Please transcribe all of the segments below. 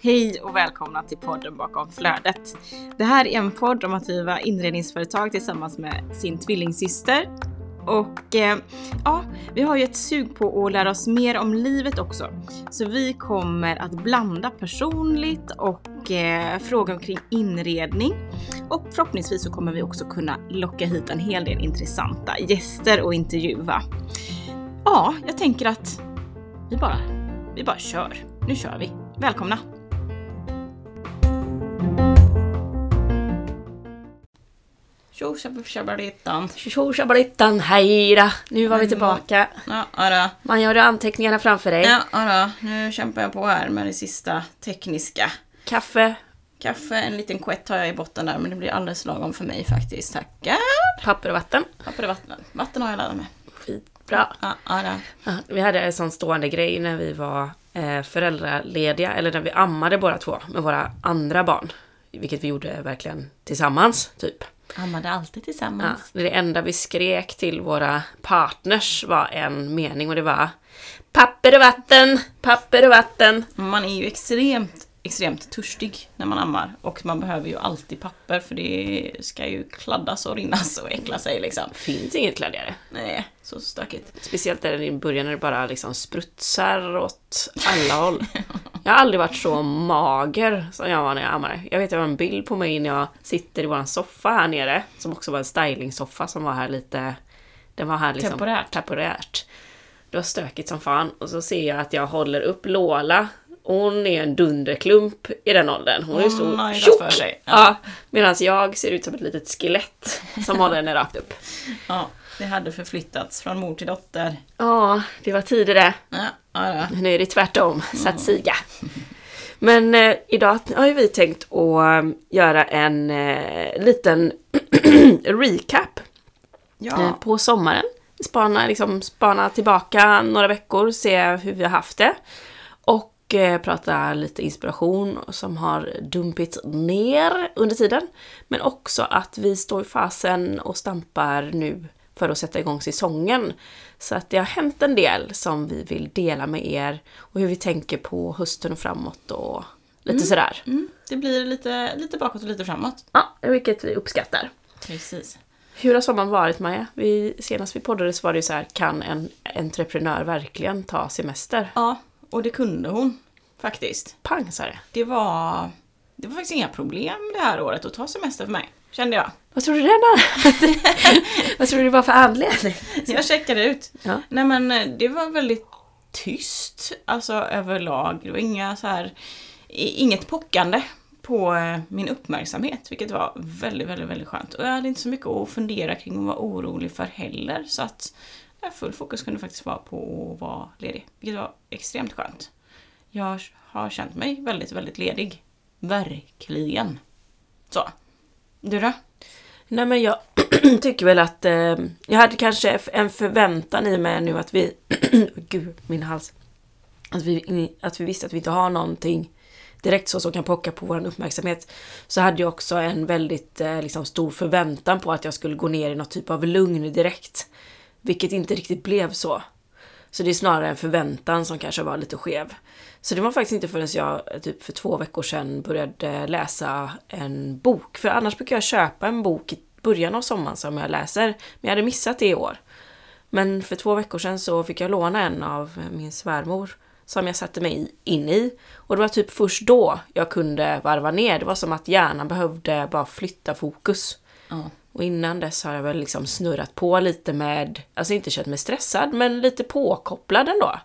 Hej och välkomna till podden bakom flödet. Det här är en podd om att driva inredningsföretag tillsammans med sin tvillingsyster. Och eh, ja, vi har ju ett sug på att lära oss mer om livet också. Så vi kommer att blanda personligt och eh, fråga omkring inredning. Och förhoppningsvis så kommer vi också kunna locka hit en hel del intressanta gäster och intervjua. Ja, jag tänker att vi bara, vi bara kör. Nu kör vi. Välkomna! Tjo tjabalittan. Tjo tjabalittan, hej då! Nu var vi tillbaka. Ja, ja Man gör anteckningarna framför dig. Ja, ja Nu kämpar jag på här med det sista tekniska. Kaffe, Kaffe, en liten quett har jag i botten där, men det blir alldeles lagom för mig faktiskt. Tackar! papper och vatten. Papper och vatten. Vatten har jag laddat med. Skitbra. Ja. Ja, vi hade en sån stående grej när vi var eh, föräldralediga, eller när vi ammade båda två med våra andra barn. Vilket vi gjorde verkligen tillsammans, typ. Ammade alltid Ja, tillsammans. det enda vi skrek till våra partners var en mening och det var Papper och vatten, papper och vatten. Man är ju extremt, extremt törstig när man ammar. Och man behöver ju alltid papper för det ska ju kladdas och rinnas och äckla sig liksom. Finns inget kladdigare. Nej, så stökigt. Speciellt där i början när det bara liksom sprutsar åt alla håll. Jag har aldrig varit så mager som jag var när jag ammade. Jag vet jag har en bild på mig när jag sitter i våran soffa här nere, som också var en stylingsoffa som var här lite... Den var här liksom... Temporärt. Temporärt. Det var stökigt som fan. Och så ser jag att jag håller upp Lola. Hon är en dunderklump i den åldern. Hon är har ju Tjock! för sig. Ja. Ja. Medan jag ser ut som ett litet skelett som håller henne rakt upp. Ja, det hade förflyttats från mor till dotter. Ja, det var tider det. Ja, ja, ja. Nu är det tvärtom, så att siga. Men eh, idag har ju vi tänkt att eh, göra en eh, liten recap eh, ja. på sommaren. Spana, liksom, spana tillbaka några veckor, se hur vi har haft det. Och eh, prata lite inspiration som har dumpit ner under tiden. Men också att vi står i fasen och stampar nu för att sätta igång säsongen. Så att det har hänt en del som vi vill dela med er och hur vi tänker på hösten och framåt och lite sådär. Mm, det blir lite, lite bakåt och lite framåt. Ja, vilket vi uppskattar. Precis. Hur har sommaren varit Maja? Vi, senast vi poddade så var det ju så här, kan en entreprenör verkligen ta semester? Ja, och det kunde hon faktiskt. Pang sa det. Det var, det var faktiskt inga problem det här året att ta semester för mig, kände jag. Vad tror du det? Vad tror du det var för anledning? Jag checkade ut. Ja. Nej men eh, det var väldigt tyst, alltså överlag. Det var inga så här, inget pockande på eh, min uppmärksamhet, vilket var väldigt, väldigt, väldigt skönt. Och jag hade inte så mycket att fundera kring och vara orolig för heller, så att full fokus kunde faktiskt vara på att vara ledig, vilket var extremt skönt. Jag har känt mig väldigt, väldigt ledig. Verkligen. Så. Du då? Nej men jag tycker väl att eh, jag hade kanske en förväntan i mig nu att vi... Gud, min hals. Att vi, att vi visste att vi inte har någonting direkt så som kan pocka på vår uppmärksamhet. Så hade jag också en väldigt eh, liksom, stor förväntan på att jag skulle gå ner i något typ av lugn direkt. Vilket inte riktigt blev så. Så det är snarare en förväntan som kanske var lite skev. Så det var faktiskt inte förrän jag typ för två veckor sedan började läsa en bok. För annars brukar jag köpa en bok i början av sommaren som jag läser. Men jag hade missat det i år. Men för två veckor sedan så fick jag låna en av min svärmor som jag satte mig in i. Och det var typ först då jag kunde varva ner. Det var som att hjärnan behövde bara flytta fokus. Mm. Och innan dess har jag väl liksom snurrat på lite med, alltså inte känt mig stressad, men lite påkopplad ändå.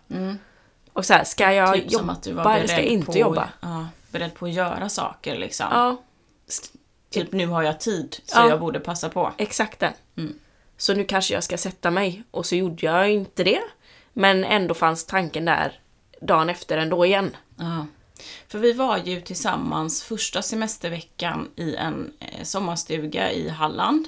Och så här, ska jag Typ jobba eller ska jag inte på, jobba? Ja, beredd på att göra saker liksom. Ja, Typ nu har jag tid så Ja. jag borde passa på. exakt den. Så nu kanske jag ska sätta mig. Och så gjorde jag inte det. Men ändå fanns tanken där dagen efter ändå igen. Ja. För vi var ju tillsammans första semesterveckan i en eh, sommarstuga i Halland.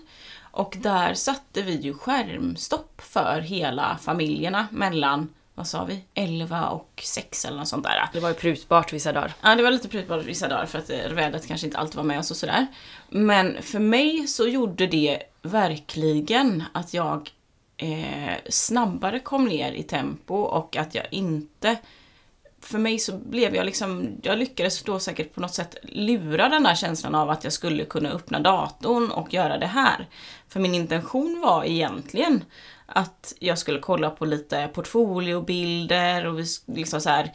Och där satte vi ju skärmstopp för hela familjerna mellan, vad sa vi, 11 och 6 eller något sånt där. Det var ju prutbart vissa dagar. Ja, det var lite prutbart vissa dagar för att eh, vädret kanske inte alltid var med oss och sådär. Men för mig så gjorde det verkligen att jag eh, snabbare kom ner i tempo och att jag inte för mig så blev jag liksom, jag lyckades då säkert på något sätt lura den där känslan av att jag skulle kunna öppna datorn och göra det här. För min intention var egentligen att jag skulle kolla på lite portfoliobilder och liksom så här,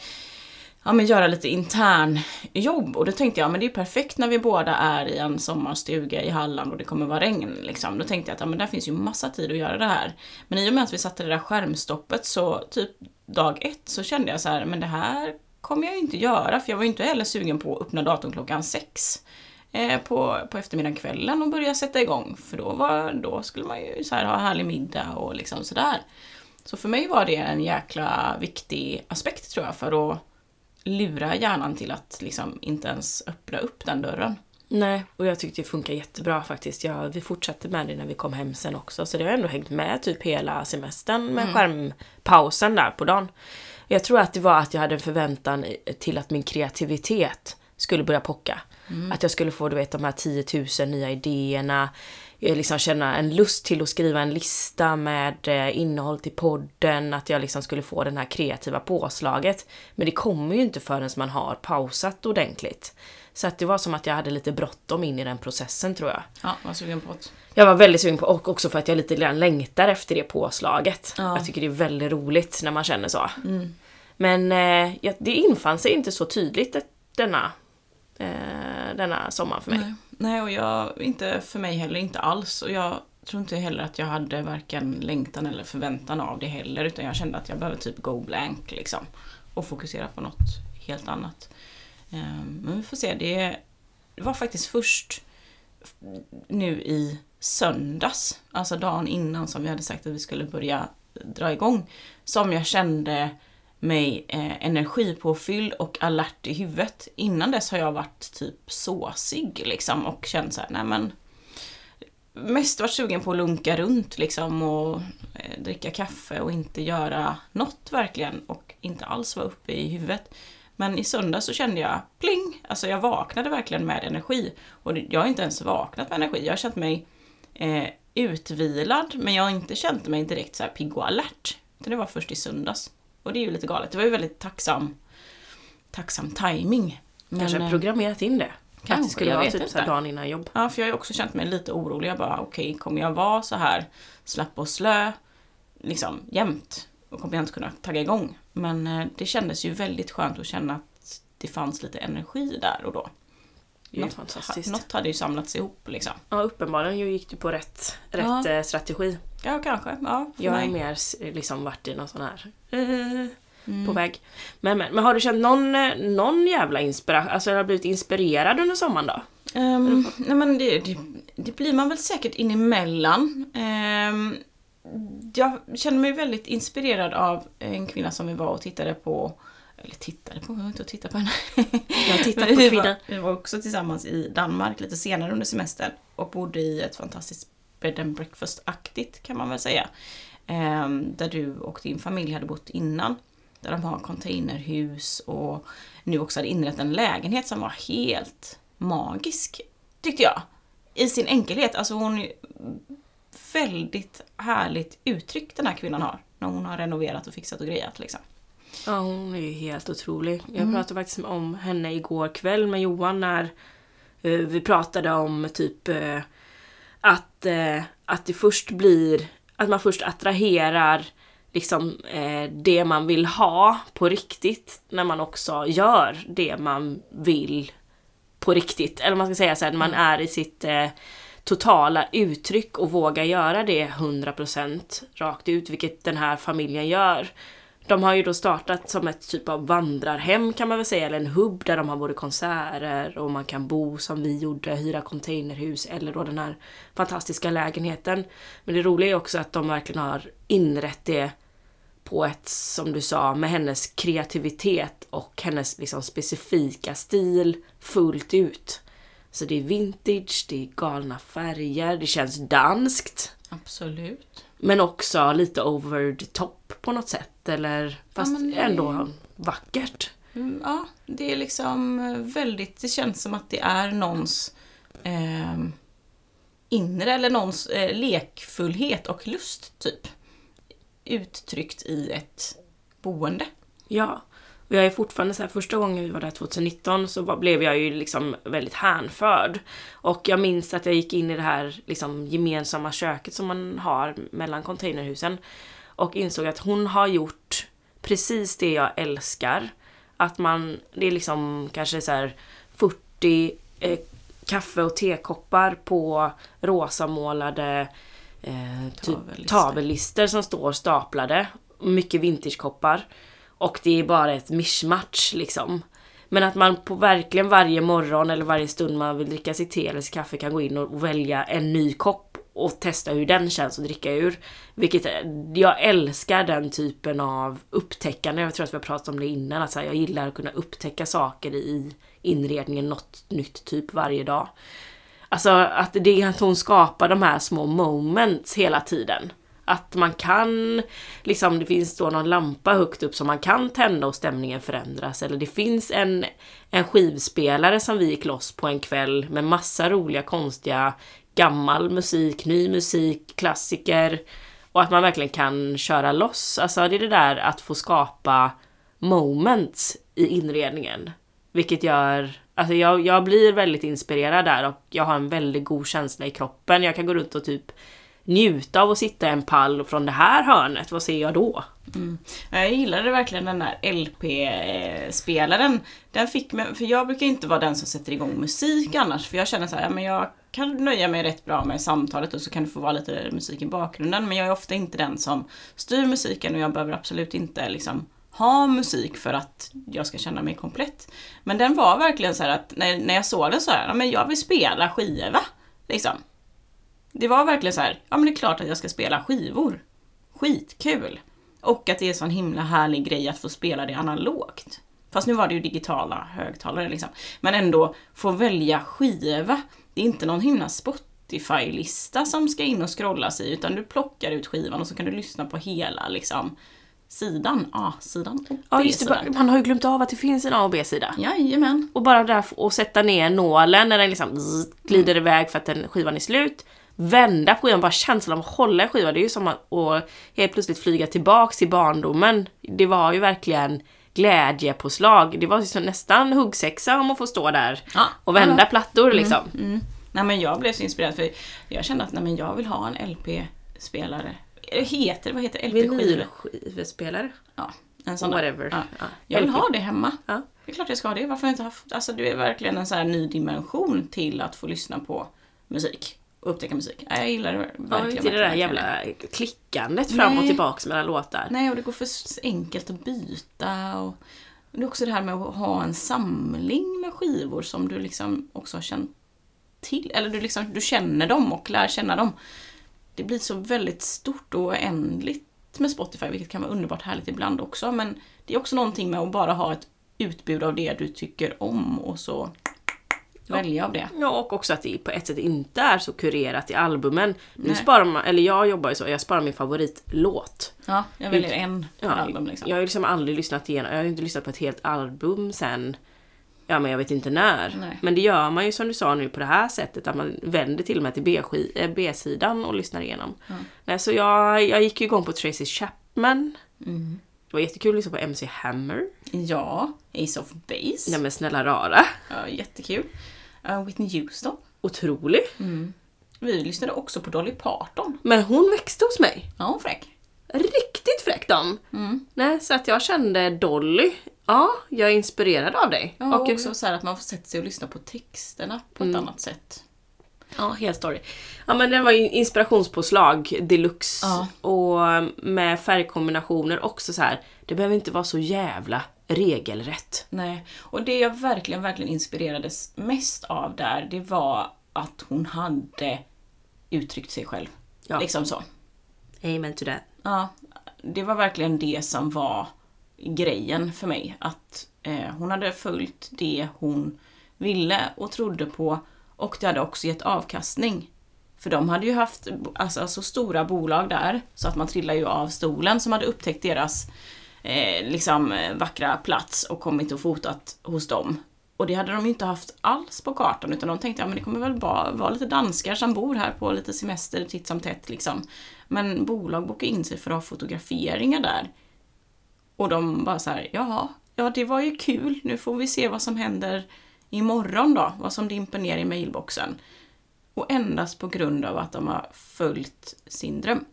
ja, men göra lite intern jobb. Och då tänkte jag, men det är perfekt när vi båda är i en sommarstuga i Halland och det kommer vara regn. Liksom. Då tänkte jag att ja, men där finns ju massa tid att göra det här. Men i och med att vi satte det där skärmstoppet så typ dag ett så kände jag så här, men det här kommer jag ju inte göra för jag var ju inte heller sugen på att öppna datorn klockan sex eh, på, på eftermiddagen kvällen och börja sätta igång. För då, var, då skulle man ju så här, ha härlig middag och liksom sådär. Så för mig var det en jäkla viktig aspekt tror jag för att lura hjärnan till att liksom inte ens öppna upp den dörren. Nej, och jag tyckte det funkar jättebra faktiskt. Ja, vi fortsatte med det när vi kom hem sen också, så det har ändå hängt med typ hela semestern med mm. skärmpausen där på dagen. Jag tror att det var att jag hade en förväntan till att min kreativitet skulle börja pocka. Mm. Att jag skulle få du vet, de här 10 000 nya idéerna. Liksom känna en lust till att skriva en lista med eh, innehåll till podden. Att jag liksom skulle få det här kreativa påslaget. Men det kommer ju inte förrän man har pausat ordentligt. Så att det var som att jag hade lite bråttom in i den processen tror jag. Ja, var sugen på det. Jag var väldigt sugen på och också för att jag lite grann längtar efter det påslaget. Ja. Jag tycker det är väldigt roligt när man känner så. Mm. Men eh, det infann sig inte så tydligt denna, eh, denna sommar för mig. Nej. Nej, och jag, inte för mig heller, inte alls. Och jag tror inte heller att jag hade varken längtan eller förväntan av det heller. Utan jag kände att jag behöver typ go blank liksom. Och fokusera på något helt annat. Ehm, men vi får se, det var faktiskt först nu i söndags, alltså dagen innan som vi hade sagt att vi skulle börja dra igång, som jag kände mig eh, energipåfylld och alert i huvudet. Innan dess har jag varit typ såsig liksom och känt såhär, nej men mest varit sugen på att lunka runt liksom och eh, dricka kaffe och inte göra något verkligen och inte alls vara uppe i huvudet. Men i söndag så kände jag pling! Alltså jag vaknade verkligen med energi. Och jag har inte ens vaknat med energi. Jag har känt mig eh, utvilad men jag har inte känt mig direkt så här pigg och alert. Det var först i söndags. Och det är ju lite galet. Det var ju väldigt tacksam, tacksam timing. Kanske men, eh, programmerat in det. Kanske, att det skulle vara typ så dagen innan jobb. Ja, för jag har ju också känt mig lite orolig. Jag bara, okej, okay, kommer jag vara så här slapp och slö liksom jämt? Och kommer jag inte kunna tagga igång? Men eh, det kändes ju väldigt skönt att känna att det fanns lite energi där och då. Något, fantastiskt. något hade ju samlats ihop liksom. Ja, uppenbarligen gick du på rätt, rätt ja. Eh, strategi. Ja, kanske. Ja, jag har mer liksom varit i någon sån här uh, mm. på väg. Men, men, men har du känt någon, någon jävla inspiration, alltså har du blivit inspirerad under sommaren då? Um, nej men det, det, det, blir man väl säkert in emellan. Um, jag känner mig väldigt inspirerad av en kvinna som vi var och tittade på eller tittade på, jag inte och tittade på henne. Jag tittat på kvinnor. Vi var också tillsammans i Danmark lite senare under semestern och bodde i ett fantastiskt bed and breakfast-aktigt kan man väl säga. Ehm, där du och din familj hade bott innan. Där de har containerhus och nu också hade inrett en lägenhet som var helt magisk, tyckte jag. I sin enkelhet. Alltså hon väldigt härligt uttryck den här kvinnan har. När hon har renoverat och fixat och grejat liksom. Ja, hon är ju helt otrolig. Jag mm. pratade faktiskt om henne igår kväll med Johan när uh, vi pratade om typ uh, att, uh, att det först blir, att man först attraherar liksom det man vill ha på riktigt när man också gör det man vill på riktigt. Eller man ska säga så här, när man mm. är i sitt totala uttryck och våga göra det 100% rakt ut, vilket den här familjen gör. De har ju då startat som ett typ av vandrarhem kan man väl säga, eller en hubb där de har både konserter och man kan bo som vi gjorde, hyra containerhus eller då den här fantastiska lägenheten. Men det roliga är också att de verkligen har inrett det på ett, som du sa, med hennes kreativitet och hennes liksom specifika stil fullt ut. Så det är vintage, det är galna färger, det känns danskt. Absolut. Men också lite over the top på något sätt. Eller, fast ja, det... ändå vackert. Mm, ja, det är liksom väldigt, det känns som att det är någons eh, inre eller någons eh, lekfullhet och lust typ. uttryckt i ett boende. Ja. Och jag är fortfarande så här, första gången vi var där 2019 så var, blev jag ju liksom väldigt hänförd. Och jag minns att jag gick in i det här liksom gemensamma köket som man har mellan containerhusen. Och insåg att hon har gjort precis det jag älskar. Att man, det är liksom kanske så här 40 eh, kaffe och tekoppar på rosamålade eh, typ Tavellister. som står staplade. Mycket vintagekoppar. Och det är bara ett mischmatch liksom. Men att man på verkligen varje morgon eller varje stund man vill dricka sitt te eller sitt kaffe kan gå in och välja en ny kopp och testa hur den känns att dricka ur. Vilket, eh, jag älskar den typen av upptäckande. Jag tror att vi har pratat om det innan. Att så här, jag gillar att kunna upptäcka saker i inredningen, något nytt typ varje dag. Alltså att det är att hon skapar de här små moments hela tiden. Att man kan, liksom det finns då någon lampa högt upp som man kan tända och stämningen förändras. Eller det finns en, en skivspelare som vi gick loss på en kväll med massa roliga konstiga gammal musik, ny musik, klassiker. Och att man verkligen kan köra loss. Alltså det är det där att få skapa moments i inredningen. Vilket gör, alltså jag, jag blir väldigt inspirerad där och jag har en väldigt god känsla i kroppen. Jag kan gå runt och typ njuta av att sitta i en pall från det här hörnet. Vad ser jag då? Mm. Jag gillade verkligen den där LP-spelaren. Den fick mig, för jag brukar inte vara den som sätter igång musik annars. För jag känner så här, ja, men jag kan nöja mig rätt bra med samtalet och så kan det få vara lite musik i bakgrunden. Men jag är ofta inte den som styr musiken och jag behöver absolut inte liksom ha musik för att jag ska känna mig komplett. Men den var verkligen så här att när, när jag såg den så här, ja men jag vill spela skiva. Liksom. Det var verkligen så här, ja men det är klart att jag ska spela skivor. Skitkul! Och att det är en sån himla härlig grej att få spela det analogt. Fast nu var det ju digitala högtalare liksom. Men ändå få välja skiva. Det är inte någon himla Spotify-lista som ska in och scrollas i utan du plockar ut skivan och så kan du lyssna på hela liksom sidan, A-sidan och Ja just det, man har ju glömt av att det finns en A och B-sida. Jajamän. Och bara där och sätta ner nålen när den liksom zzz, glider iväg för att den skivan är slut. Vända på skivan, bara känslan av att hålla i skivan. Det är ju som att och helt plötsligt flyga tillbaks till barndomen. Det var ju verkligen glädjepåslag. Det var ju nästan huggsexa om att få stå där Ja. och vända plattor liksom. Mm. Nej men jag blev så inspirerad för jag kände att nej, men jag vill ha en LP-spelare. Heter vad heter LP-skivor? Vinylskivespelare. Ja, en sån. Whatever. Ja. Ja. Jag vill LP. ha det hemma. Ja. Det är klart jag ska ha det. Varför har jag inte haft... Alltså det är verkligen en sån här ny dimension till att få lyssna på musik. Och upptäcka musik. Ja, jag gillar det verkligen. Ja, inte det där jävla klickandet fram och Nej. tillbaks mellan låtar. Nej, och det går för enkelt att byta. Och det är också det här med att ha en samling med skivor som du liksom också har känt till. Eller du, liksom, du känner dem och lär känna dem. Det blir så väldigt stort och oändligt med Spotify, vilket kan vara underbart härligt ibland också. Men det är också någonting med att bara ha ett utbud av det du tycker om och så välja av det. Ja, och också att det på ett sätt inte är så kurerat i albumen. Nu sparar man, eller jag jobbar ju så, jag sparar min favoritlåt. Ja, jag väljer en Ja, album liksom. Jag har ju liksom aldrig lyssnat igenom, jag har ju inte lyssnat på ett helt album sen, ja men jag vet inte när. Nej. Men det gör man ju som du sa nu på det här sättet, att man vänder till och med till eh, B-sidan och lyssnar igenom. Nej, så jag, jag gick ju igång på Tracy Chapman. Mm. Det var jättekul att lyssna på MC Hammer. Ja, Ace of Base. Nej men snälla rara. Ja, jättekul. Uh, Whitney Houston. Otrolig. Vi lyssnade också på Dolly Parton. Men hon växte hos mig. Ja, hon fräck. Riktigt fräck dom. Mm. Nej, så att jag kände Dolly, ja, jag är inspirerad av dig. Ja, och också så här att man får sätta sig och lyssna på texterna på ett annat sätt. Ja, helt story. Ja men det var ju inspirationspåslag deluxe. Ja. Och med färgkombinationer också så här. det behöver inte vara så jävla regelrätt. Nej, och det jag verkligen, verkligen inspirerades mest av där, det var att hon hade uttryckt sig själv. Ja. Liksom så. Amen to that. Ja, det var verkligen det som var grejen för mig. Att eh, hon hade följt det hon ville och trodde på och det hade också gett avkastning. För de hade ju haft alltså, så stora bolag där så att man trillar ju av stolen som hade upptäckt deras eh, liksom, eh, vackra plats och kommit och fotat hos dem. och det hade de ju inte haft alls på kartan utan de tänkte, ja men det kommer väl bara vara lite danskar som bor här på lite semester titt som tätt liksom. Men bolag bokar in sig för att ha fotograferingar där. Och de bara så här, jaha, ja det var ju kul, nu får vi se vad som händer imorgon då, vad som dimper ner i mailboxen. Och endast på grund av att de har följt sin dröm.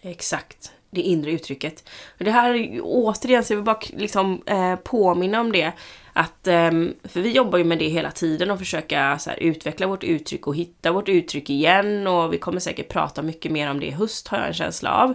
Exakt, det inre uttrycket. Och det här, återigen, så jag vill bara liksom, eh, påminna om det. Att, eh, för vi jobbar ju med det hela tiden och försöka så här, utveckla vårt uttryck och hitta vårt uttryck igen och vi kommer säkert prata mycket mer om det i höst har jag en känsla av.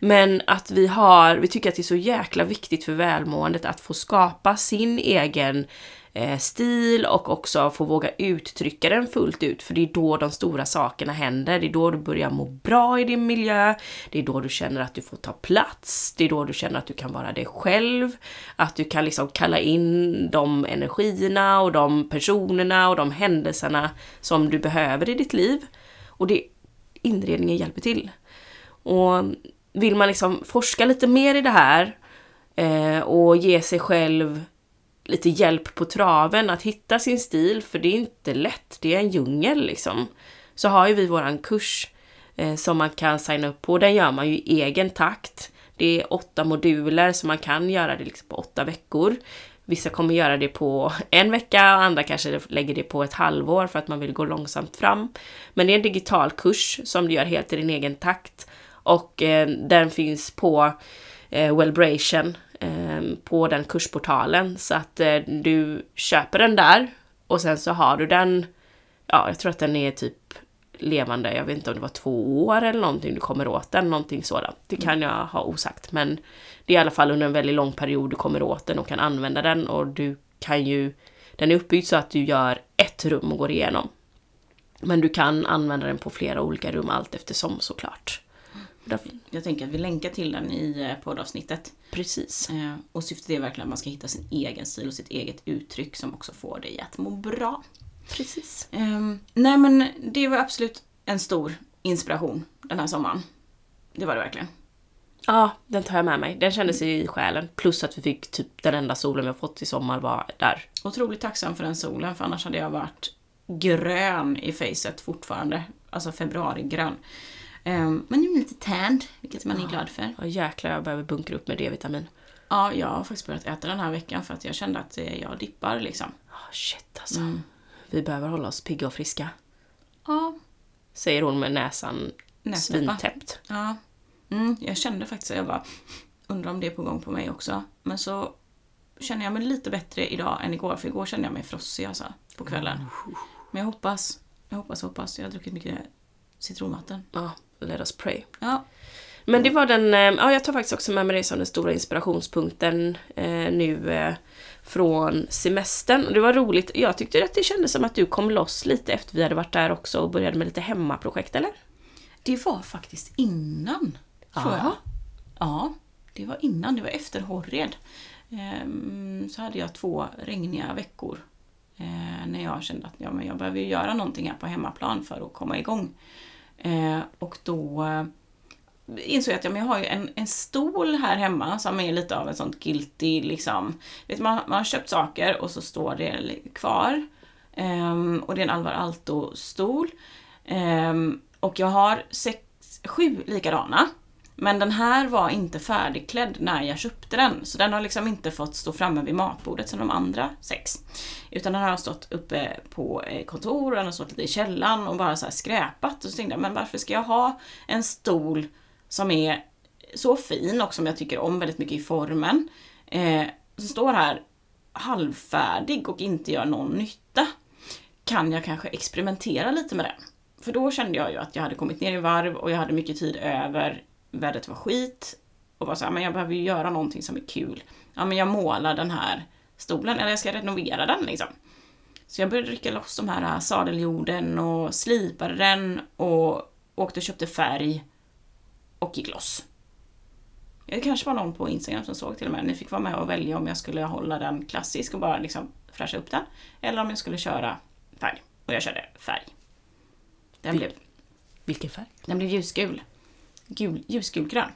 Men att vi har, vi tycker att det är så jäkla viktigt för välmåendet att få skapa sin egen Eh, stil och också få våga uttrycka den fullt ut. För det är då de stora sakerna händer. Det är då du börjar må bra i din miljö. Det är då du känner att du får ta plats. Det är då du känner att du kan vara dig själv. Att du kan liksom kalla in de energierna och de personerna och de händelserna som du behöver i ditt liv. Och det inredningen hjälper till. Och vill man liksom forska lite mer i det här eh, och ge sig själv lite hjälp på traven att hitta sin stil, för det är inte lätt, det är en djungel liksom. Så har ju vi våran kurs eh, som man kan signa upp på, den gör man ju i egen takt. Det är åtta moduler så man kan göra det liksom på åtta veckor. Vissa kommer göra det på en vecka och andra kanske lägger det på ett halvår för att man vill gå långsamt fram. Men det är en digital kurs som du gör helt i din egen takt och eh, den finns på eh, Wellbration på den kursportalen så att eh, du köper den där och sen så har du den, ja jag tror att den är typ levande, jag vet inte om det var två år eller någonting du kommer åt den, någonting sådant. Det kan jag ha osagt men det är i alla fall under en väldigt lång period du kommer åt den och kan använda den och du kan ju, den är uppbyggd så att du gör ett rum och går igenom. Men du kan använda den på flera olika rum allt eftersom såklart. Jag tänker att vi länkar till den i eh, poddavsnittet. Precis. Eh, och syftet är verkligen att man ska hitta sin egen stil och sitt eget uttryck som också får dig att må bra. Precis. Um, nej men det var absolut en stor inspiration den här sommaren. Det var det verkligen. Ja, den tar jag med mig. Den kändes i själen. Plus att vi fick typ den enda solen vi har fått i sommar var där. Otroligt tacksam för den solen för annars hade jag varit grön i facet fortfarande. Alltså februarigrön. Um, men nu är lite tanned, vilket man är glad för. Ja jäklar, jag behöver bunkra upp med D-vitamin. Ja, jag har faktiskt börjat äta den här veckan för att jag kände att eh, jag dippar liksom. Oh, shit alltså. Mm. Vi behöver hålla oss pigga och friska. Ja. Säger hon med näsan Nästäppa. svintäppt. Ja. Mm, jag kände faktiskt att jag bara undrar om det är på gång på mig också. Men så känner jag mig lite bättre idag än igår, för igår kände jag mig frossig alltså, på kvällen. Men jag hoppas, jag hoppas, hoppas. Jag har druckit mycket citronvatten. Ja, let us pray. Ja. Men det var den, eh, ja jag tar faktiskt också med mig det som den stora inspirationspunkten eh, nu eh, från semestern. Och det var roligt, jag tyckte att det kändes som att du kom loss lite efter vi hade varit där också och började med lite hemmaprojekt, eller? Det var faktiskt innan, tror jag. Ja, det var innan, det var efter Horred. Ehm, så hade jag två regniga veckor eh, när jag kände att ja, men jag behöver göra någonting här på hemmaplan för att komma igång. Eh, och då eh, insåg jag att ja, men jag har ju en, en stol här hemma som är lite av en sån guilty liksom. Vet, man, man har köpt saker och så står det kvar. Um, och det är en Alvar Aalto-stol. Um, och jag har sex, sju likadana. Men den här var inte färdigklädd när jag köpte den. Så den har liksom inte fått stå framme vid matbordet som de andra sex. Utan den har stått uppe på eh, kontor, den har stått lite i källaren och bara så här skräpat. Och så tänkte jag, men varför ska jag ha en stol som är så fin och som jag tycker om väldigt mycket i formen. Eh, som står här halvfärdig och inte gör någon nytta. Kan jag kanske experimentera lite med den? För då kände jag ju att jag hade kommit ner i varv och jag hade mycket tid över. Vädret var skit. Och var såhär, men jag behöver ju göra någonting som är kul. Ja men jag målar den här stolen, eller jag ska renovera den liksom. Så jag började rycka loss de här sadeljorden och slipade den och åkte och köpte färg och gick loss. Det kanske var någon på Instagram som såg till och med. Ni fick vara med och välja om jag skulle hålla den klassisk och bara liksom fräscha upp den. Eller om jag skulle köra färg. Och jag körde färg. Den blev... Vilken färg? Den blev ljusgul. Gul, ljusgulgrön.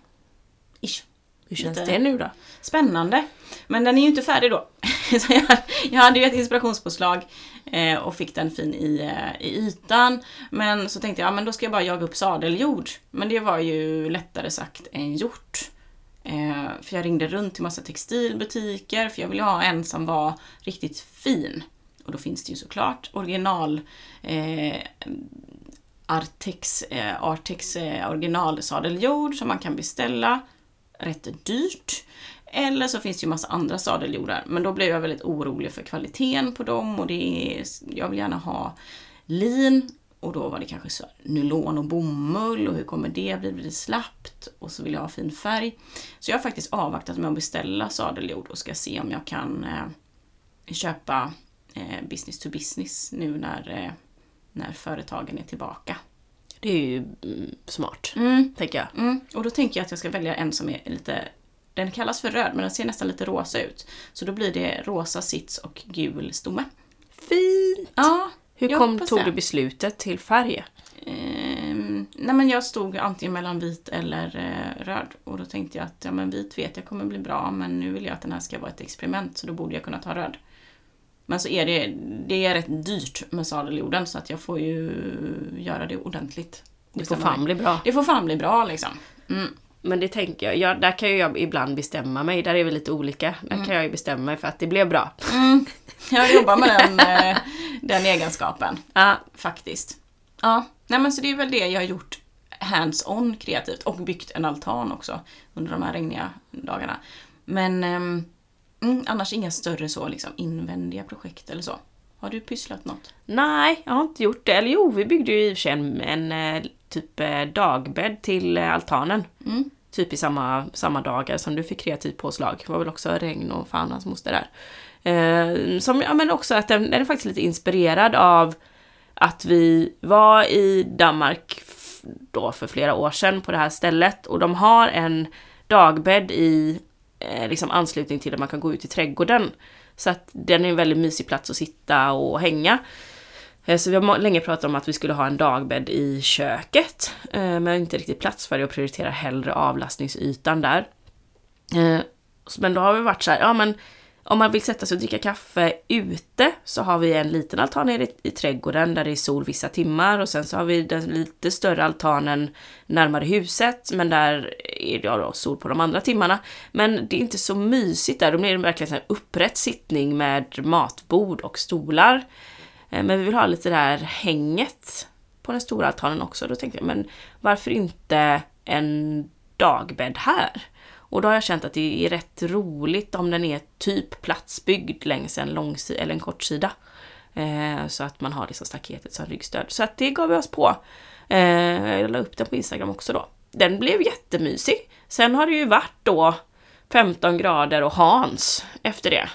Ish. Hur känns Lite... det nu då? Spännande. Men den är ju inte färdig då. Så jag, jag hade ju ett inspirationspåslag eh, och fick den fin i, eh, i ytan. Men så tänkte jag, ja men då ska jag bara jaga upp sadeljord. Men det var ju lättare sagt än gjort. Eh, för jag ringde runt till massa textilbutiker för jag ville ha en som var riktigt fin. Och då finns det ju såklart original eh, Artex, eh, Artex eh, originalsadeljord som man kan beställa rätt dyrt. Eller så finns det ju massa andra sadeljordar. Men då blev jag väldigt orolig för kvaliteten på dem och det är, jag vill gärna ha lin och då var det kanske så nylon och bomull och hur kommer det bli? Blir det slappt? Och så vill jag ha fin färg. Så jag har faktiskt avvaktat med att beställa sadeljord och ska se om jag kan eh, köpa eh, business to business nu när, eh, när företagen är tillbaka. Det är ju mm, smart, Mm. tänker jag. Mm. Och då tänker jag att jag ska välja en som är lite den kallas för röd men den ser nästan lite rosa ut. Så då blir det rosa sits och gul stomme. Fint! Ja, Hur kom, tog du beslutet till färg? Ehm, nej men jag stod antingen mellan vit eller eh, röd och då tänkte jag att ja, men vit vet jag kommer bli bra men nu vill jag att den här ska vara ett experiment så då borde jag kunna ta röd. Men så är det, det är rätt dyrt med sadeljorden så att jag får ju göra det ordentligt. Det får Bestämma fan bli bra. Det får fan bli bra liksom. Mm. Men det tänker jag, ja, där kan ju jag ibland bestämma mig, där är vi lite olika. Där kan jag ju bestämma mig för att det blev bra. Mm. Jag jobbar med den, eh, den egenskapen. Ja, Faktiskt. Ja, nej men så det är väl det jag har gjort hands-on kreativt och byggt en altan också under de här regniga dagarna. Men ehm, mm, annars inga större så liksom invändiga projekt eller så. Har du pysslat något? nej, jag har inte gjort det. Eller jo, vi byggde ju i och för sig en, en eh, typ eh, dagbädd till eh, altanen. Mm. Typ i samma, samma dagar som du fick kreativt påslag. Det var väl också regn och fan hans moster där. Eh, som, ja men också att den, den är faktiskt lite inspirerad av att vi var i Danmark då för flera år sedan på det här stället och de har en dagbädd i eh, liksom anslutning till att man kan gå ut i trädgården. Så att den är en väldigt mysig plats att sitta och hänga. Eh, så vi har länge pratat om att vi skulle ha en dagbädd i köket, eh, men inte riktigt plats för det och prioriterar hellre avlastningsytan där. Eh, men då har vi varit så här, ja men om man vill sätta sig och dricka kaffe ute så har vi en liten altan nere i, i trädgården där det är sol vissa timmar och sen så har vi den lite större altanen närmare huset men där är det då sol på de andra timmarna. Men det är inte så mysigt där, då blir det verkligen en upprätt sittning med matbord och stolar. Eh, men vi vill ha lite det här hänget på den stora altanen också. Då tänkte jag, men varför inte en dagbädd här? Och då har jag känt att det är rätt roligt om den är typ platsbyggd längs en lång, eller en kortsida. Eh, så att man har liksom staketet som ryggstöd. Så att det gav vi oss på. Eh, jag la upp den på Instagram också då. Den blev jättemysig. Sen har det ju varit då 15 grader och Hans efter det.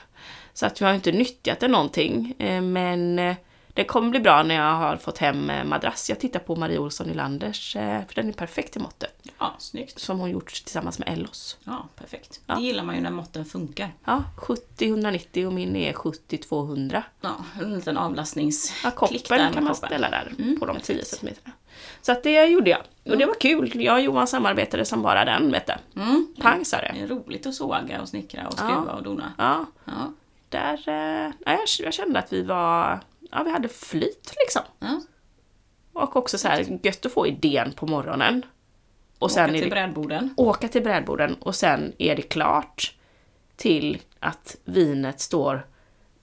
Så att vi har inte nyttjat den någonting. Eh, men eh, det kommer bli bra när jag har fått hem eh, madrass. Jag tittar på Marie Olsson Nylanders, eh, för den är perfekt i måttet. Ja, snyggt. Som hon gjort tillsammans med Ellos. Ja, perfekt. Ja. Det gillar man ju när måtten funkar. Ja, 70-190 och min är 70-200. Ja, en liten avlastnings... Ja, koppen där kan man koppen. ställa där Mm, på de perfekt. 10 centimeterna. Så att det gjorde jag. Och det var kul. Jag och Johan samarbetade som bara den, vet du. Mm. Pang sa det. Det är roligt att såga och snickra och Ja. skruva och dona. Ja, Ja. där... eh, Ja, jag, jag kände att vi var... Ja, vi hade flyt liksom. ja. Och också så här gött att få idén på morgonen. Och Åka till det, brädborden. åka till brädborden och sen är det klart till att vinet står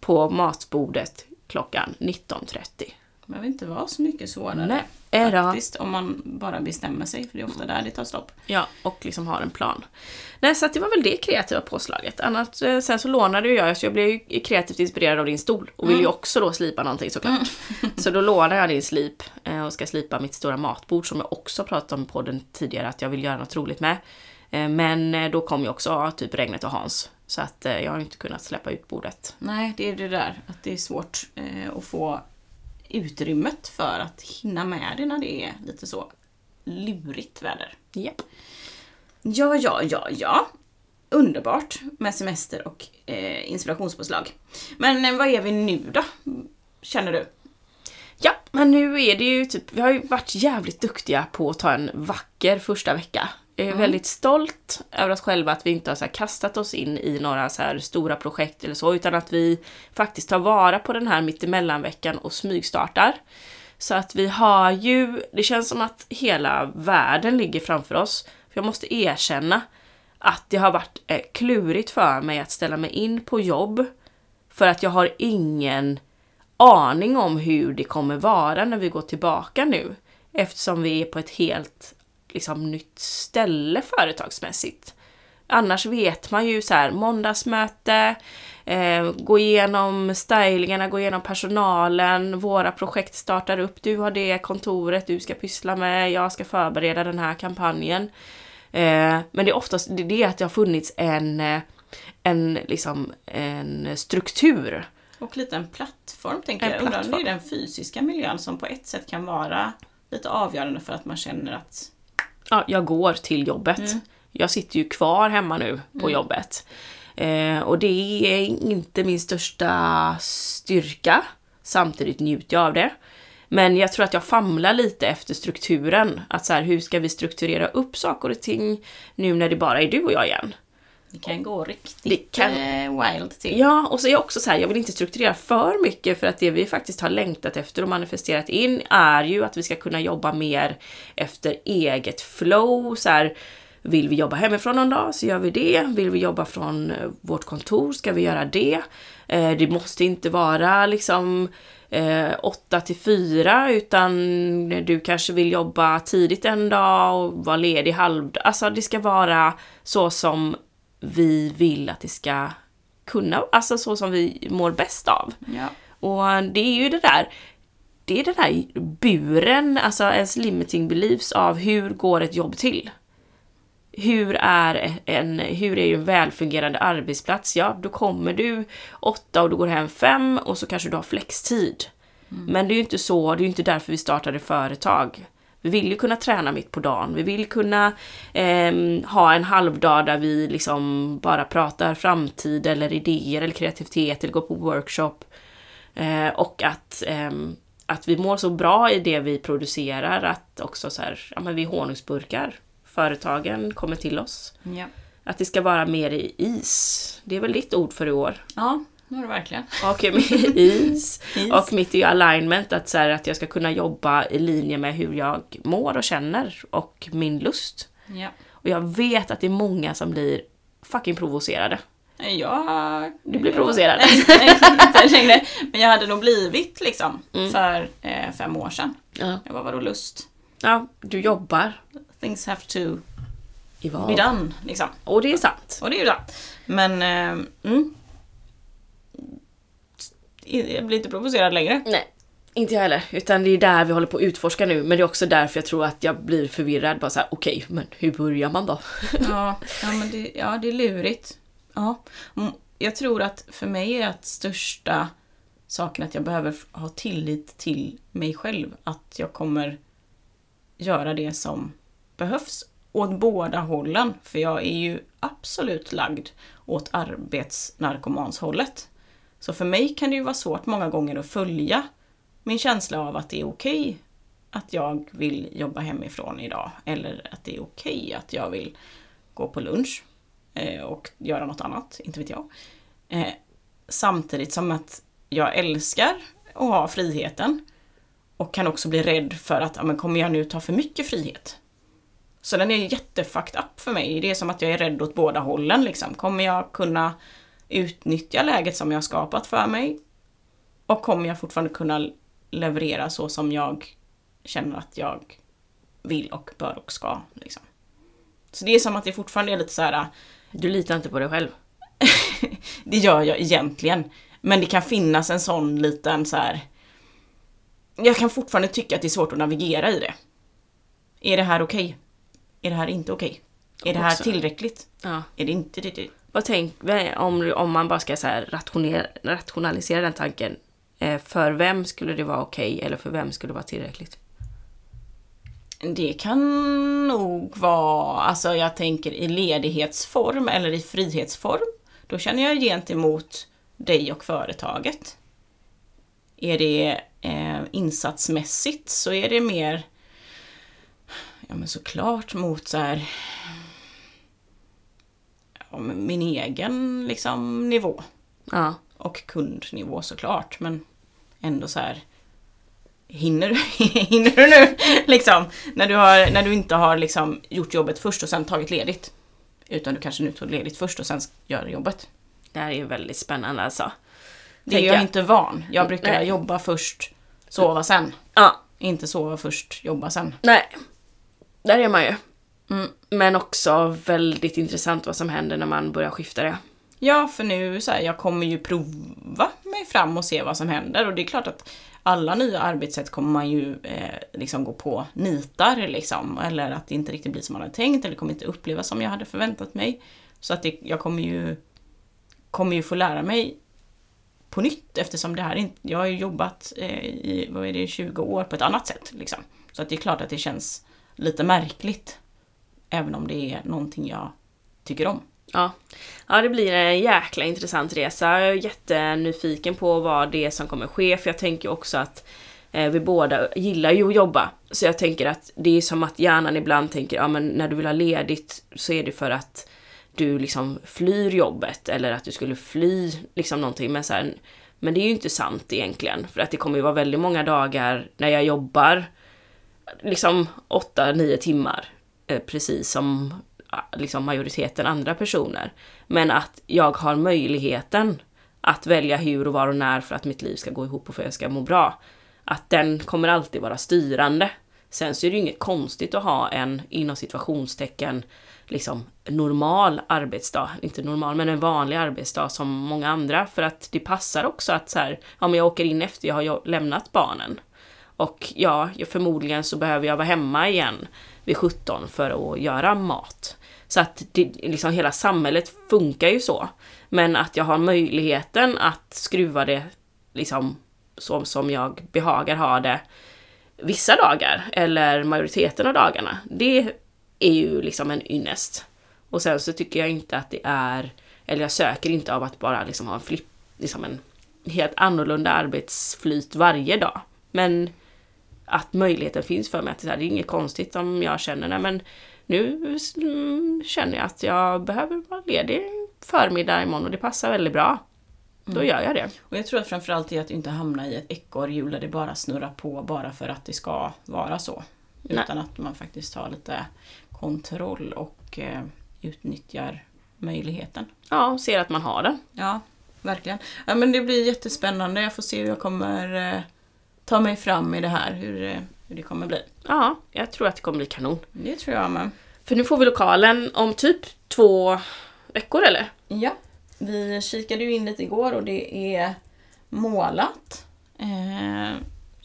på matbordet klockan 19.30. Det behöver inte vara så mycket svårare. Nej, är det? Faktiskt, om man bara bestämmer sig, för det är ofta där det tar stopp. Ja, och liksom har en plan. Nej, så det var väl det kreativa påslaget. Annars, eh, sen så lånade ju jag, så jag blev ju kreativt inspirerad av din stol och vill ju också då slipa någonting såklart. så då lånade jag din slip eh, och ska slipa mitt stora matbord som jag också pratat om på den tidigare att jag vill göra något roligt med. Eh, Men då kom ju också typ regnet och Hans. Så att jag har inte kunnat släppa ut bordet. Nej, det är det där att det är svårt att få utrymmet för att hinna med det när det är lite så lurigt väder. Japp. Ja, ja, ja, ja. Underbart med semester och eh, inspirationspåslag. Men eh, vad är vi nu då? Känner du? Ja, men nu är det ju typ, vi har ju varit jävligt duktiga på att ta en vacker första vecka Är väldigt stolt över oss själva att vi inte har kastat oss in i några så stora projekt eller så, utan att vi faktiskt tar vara på den här mittemellanveckan och smygstartar. Så att vi har ju, det känns som att hela världen ligger framför oss. För jag måste erkänna att det har varit eh, klurigt för mig att ställa mig in på jobb. För att jag har ingen aning om hur det kommer vara när vi går tillbaka nu. Eftersom vi är på ett helt liksom, nytt ställe företagsmässigt. Annars vet man ju så här, måndagsmöte, eh, gå igenom stylingarna, gå igenom personalen, våra projekt startar upp, du har det kontoret du ska pyssla med, jag ska förbereda den här kampanjen. Eh, men det är oftast det, det att det har funnits en, eh, en, liksom, en struktur. Och lite en plattform tänker En jag. Om det plattform. är den fysiska miljön som på ett sätt kan vara lite avgörande för att man känner att Ja, jag går till jobbet. Mm. Jag sitter ju kvar hemma nu på jobbet. Eh, och det är inte min största styrka. Samtidigt njuter jag av det. Men jag tror att jag famlar lite efter strukturen. Att så här, hur ska vi strukturera upp saker och ting nu när det bara är du och jag igen? Det kan gå riktigt kan- eh, wild till. Ja, och så är jag också så här, jag vill inte strukturera för mycket för att det vi faktiskt har längtat efter och manifesterat in är ju att vi ska kunna jobba mer efter eget flow. Så här, vill vi jobba hemifrån någon dag så gör vi det. Vill vi jobba från eh, vårt kontor ska vi göra det. Eh, det måste inte vara liksom eh, 8 till 4 utan du kanske vill jobba tidigt en dag och vara ledig halv... Alltså det ska vara så som vi vill att det ska kunna, alltså så som vi mår bäst av. Ja. Och det är ju det där, det är den här buren, alltså ens limiting beliefs av hur går ett jobb till? Hur är en, hur är en välfungerande arbetsplats? Ja, då kommer du åtta och du går hem fem och så kanske du har flextid. Men det är ju inte så, det är ju inte därför vi startade företag. Vi vill ju kunna träna mitt på dagen. Vi vill kunna ehm, ha en halvdag där vi liksom bara pratar framtid eller idéer eller kreativitet eller går på workshop. Eh, och att, ehm, att vi mår så bra i det vi producerar att också så här, ja men vi är honungsburkar. Företagen kommer till oss. Ja. Att det ska vara mer i is. Det är väl ditt ord för i år? ja, nu är det verkligen. Och med is. Is. Och mitt i alignment, att, så här, att jag ska kunna jobba i linje med hur jag mår och känner och min lust. Ja. Och jag vet att det är många som blir fucking provocerade. Jag... Du blir provocerad. Nej, inte längre. Men jag hade nog blivit liksom Mm. för eh, fem år sedan. Ja. Jag bara, vadå lust? ja, du jobbar Things have to i be done, liksom. Och det är sant. Och det är ju sant. Men, eh, mm. Jag blir inte provocerad längre. Nej, inte jag heller. Utan det är där vi håller på att utforska nu. Men det är också därför jag tror att jag blir förvirrad. Bara såhär, okej, men hur börjar man då? Ja, ja, men det, ja, det är lurigt. Ja. Mm, Jag tror att för mig är att största saken att jag behöver ha tillit till mig själv. Att jag kommer göra det som behövs åt båda hållen. För jag är ju absolut lagd åt arbetsnarkomanshållet. Så för mig kan det ju vara svårt många gånger att följa min känsla av att det är okej att jag vill jobba hemifrån idag. Eller att det är okej att jag vill gå på lunch eh, och göra något annat, inte vet jag. Eh, samtidigt som att jag älskar att ha friheten och kan också bli rädd för att, ja, men kommer jag nu ta för mycket frihet? Så den är jättefucked up för mig. Det är som att jag är rädd åt båda hållen liksom. Kommer jag kunna utnyttja läget som jag har skapat för mig? Och kommer jag fortfarande kunna leverera så som jag känner att jag vill och bör och ska. Liksom. Så det är som att det fortfarande är lite så här. Du litar inte på dig själv. det gör jag egentligen. Men det kan finnas en sån liten så här. Jag kan fortfarande tycka att det är svårt att navigera i det. Är det här okej? Är det här inte okej? Är det här Också. tillräckligt? Ja. Är det inte det? Vad tänk, om, om man bara ska så här rationer, rationalisera den tanken. Eh, för vem skulle det vara okej eller för vem skulle det vara tillräckligt? Det kan nog vara, alltså jag tänker i ledighetsform eller i frihetsform. Då känner jag gentemot dig och företaget. Är det eh, insatsmässigt så är det mer ja men såklart mot så här, min egen liksom nivå. Ja. Och kundnivå såklart, men ändå så här Hinner du, hinner du nu liksom? När du, har, när du inte har liksom gjort jobbet först och sen tagit ledigt. Utan du kanske nu tog ledigt först och sen gör jobbet. Det här är ju väldigt spännande alltså. Det är jag jag. inte van. Jag brukar Nej. jobba först, sova sen. Ja, Inte sova först, jobba sen. nej. Där är man ju. Mm. Men också väldigt intressant vad som händer när man börjar skifta det. Ja, för nu så här, jag kommer ju prova mig fram och se vad som händer. Och det är klart att alla nya arbetssätt kommer man ju eh, liksom gå på nitar liksom. Eller att det inte riktigt blir som man hade tänkt. Eller kommer inte upplevas som jag hade förväntat mig. Så att det, jag kommer ju, kommer ju få lära mig på nytt eftersom det här inte... Jag har ju jobbat eh, i, vad är det, 20 år på ett annat sätt liksom. Så att det är klart att det känns lite märkligt. Även om det är någonting jag tycker om. Ja. ja, det blir en jäkla intressant resa. Jag är jättenyfiken på vad det är som kommer ske, för jag tänker också att eh, vi båda gillar ju att jobba. Så jag tänker att det är som att hjärnan ibland tänker, ja men när du vill ha ledigt så är det för att du liksom flyr jobbet eller att du skulle fly liksom någonting. Men, så här, men det är ju inte sant egentligen, för att det kommer ju vara väldigt många dagar när jag jobbar liksom 8-9 timmar. Eh, precis som ah, liksom majoriteten andra personer. Men att jag har möjligheten att välja hur och var och när för att mitt liv ska gå ihop och för att jag ska må bra. Att den kommer alltid vara styrande. Sen så är det ju inget konstigt att ha en, inom situationstecken, liksom normal arbetsdag. Inte normal, men en vanlig arbetsdag som många andra. För att det passar också att så här, ja men jag åker in efter jag har lämnat barnen. Och ja, förmodligen så behöver jag vara hemma igen vid 17 för att göra mat. Så att det, liksom hela samhället funkar ju så. Men att jag har möjligheten att skruva det liksom så som jag behagar ha det vissa dagar eller majoriteten av dagarna. Det är ju liksom en ynnest. Och sen så tycker jag inte att det är, eller jag söker inte av att bara liksom ha en flipp, liksom en helt annorlunda arbetsflyt varje dag. Men att möjligheten finns för mig att det är inget konstigt om jag känner, nej men nu mm, känner jag att jag behöver vara ledig förmiddag imorgon och det passar väldigt bra. Då gör jag det. Och jag tror att framförallt är att inte hamna i ett ekorrhjul där det bara snurrar på bara för att det ska vara så. Nej. Utan att man faktiskt har lite kontroll och eh, utnyttjar möjligheten. Ja, och ser att man har den. Ja, verkligen. Ja, men det blir jättespännande. Jag får se hur jag kommer eh, ta mig fram i det här. Hur, eh, hur det kommer bli. Ja, jag tror att det kommer bli kanon. Det tror jag med. För nu får vi lokalen om typ två veckor eller? Ja, vi kikade ju in lite igår och det är målat. Eh,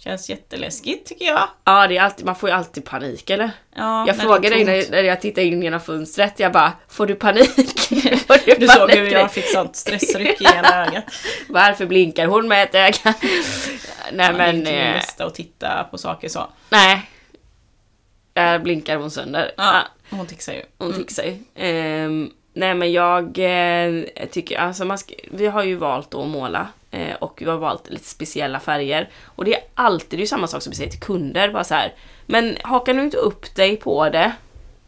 känns jätteläskigt tycker jag. Ja, det är alltid, man får ju alltid panik eller? Ja, Jag frågade dig när, när jag tittade in genom fönstret, jag bara Får du panik? får du Du såg panik? hur jag fick sånt stressryck i ena ögat. Varför blinkar hon med ett öga? nej Ja, det är men, inte min eh, bästa att titta på saker så. nej. Där blinkar hon sönder. Ja, hon tixar ju. Hon tixar ju. Ehm, nej men jag eh, tycker, alltså man ska, vi har ju valt att måla eh, och vi har valt lite speciella färger. Och det är alltid det är samma sak som vi säger till kunder, bara så här. Men haka nu inte upp dig på det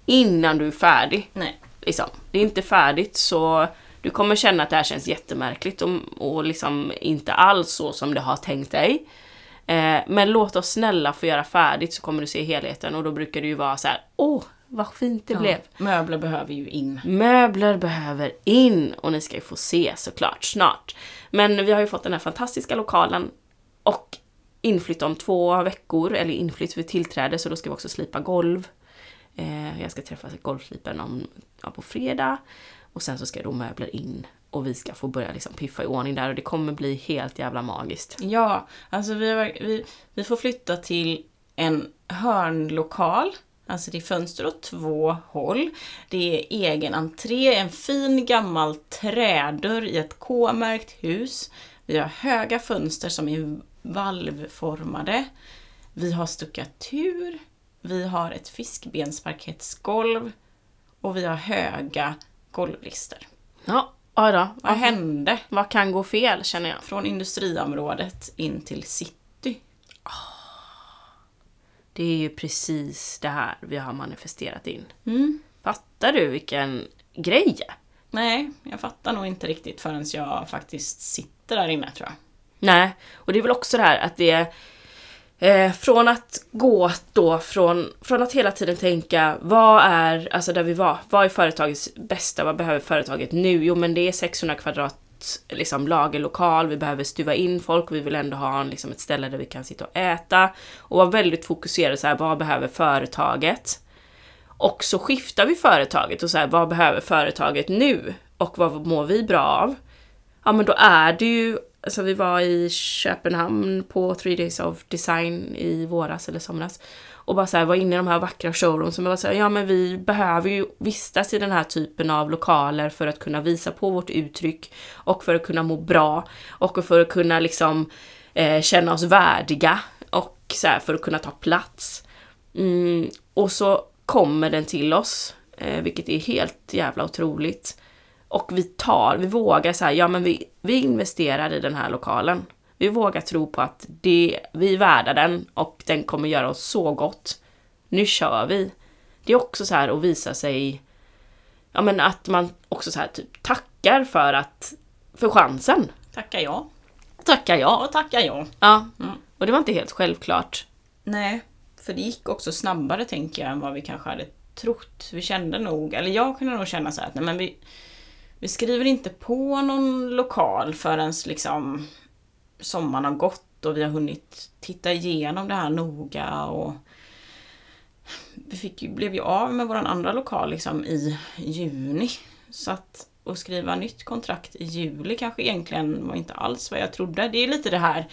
innan du är färdig. Nej. Liksom. Det är inte färdigt så du kommer känna att det här känns jättemärkligt och, och liksom inte alls så som du har tänkt dig. Eh, men låt oss snälla få göra färdigt så kommer du se helheten och då brukar det ju vara så här: åh vad fint det blev. Möbler behöver ju in. Möbler behöver in och ni ska ju få se såklart snart. Men vi har ju fått den här fantastiska lokalen och inflytt om två veckor, eller inflytt vid tillträde så då ska vi också slipa golv. Eh, jag ska träffa golvsliparen om, ja, på fredag och sen så ska då möbler in och vi ska få börja liksom piffa i ordning där och det kommer bli helt jävla magiskt. Ja, alltså vi, har, vi, vi får flytta till en hörnlokal. Alltså det är fönster åt två håll. Det är egen entré, en fin gammal trädörr i ett K-märkt hus. Vi har höga fönster som är valvformade. Vi har stuckatur. Vi har ett fiskbensparkettsgolv. Och vi har höga golvlister. Ja, ja då. Vad hände? vad kan gå fel känner jag. Från industriområdet in till city. Det är ju precis det här vi har manifesterat in. Mm. Fattar du vilken grej? Nej, jag fattar nog inte riktigt förrän jag faktiskt sitter där inne tror jag. Nej, och det är väl också det här att det är eh, från att gå då från, från att hela tiden tänka vad är, alltså där vi var, vad är företagets bästa, vad behöver företaget nu? Jo men det är 600 kvadrat liksom lagerlokal, vi behöver stuva in folk, vi vill ändå ha en, liksom, ett ställe där vi kan sitta och äta. Och vara väldigt fokuserade så här, vad behöver företaget? Och så skiftar vi företaget och så här, vad behöver företaget nu? Och vad mår vi bra av? Ja men då är det ju, alltså vi var i Köpenhamn på 3 Days of Design i våras eller somras. Och bara så här, var inne i de här vackra showroomsen och bara så här, ja men vi behöver ju vistas i den här typen av lokaler för att kunna visa på vårt uttryck och för att kunna må bra och för att kunna liksom eh, känna oss värdiga och så här, för att kunna ta plats. Mm, och så kommer den till oss, eh, vilket är helt jävla otroligt. Och vi tar, vi vågar säga, ja men vi, vi investerar i den här lokalen. Vi vågar tro på att det, vi är värda den och den kommer göra oss så gott. Nu kör vi. Det är också så här att visa sig, ja men att man också så här typ tackar för att, för chansen. Tackar jag. Tackar jag. Och tackar jag. Ja. Mm. Och det var inte helt självklart. Nej, för det gick också snabbare tänker jag än vad vi kanske hade trott. Vi kände nog, eller jag kunde nog känna så här att nej men vi, vi skriver inte på någon lokal förrän liksom sommaren har gått och vi har hunnit titta igenom det här noga och vi fick ju, blev ju av med vår andra lokal liksom i juni. Så att att skriva nytt kontrakt i juli kanske egentligen var inte alls vad jag trodde. Det är lite det här,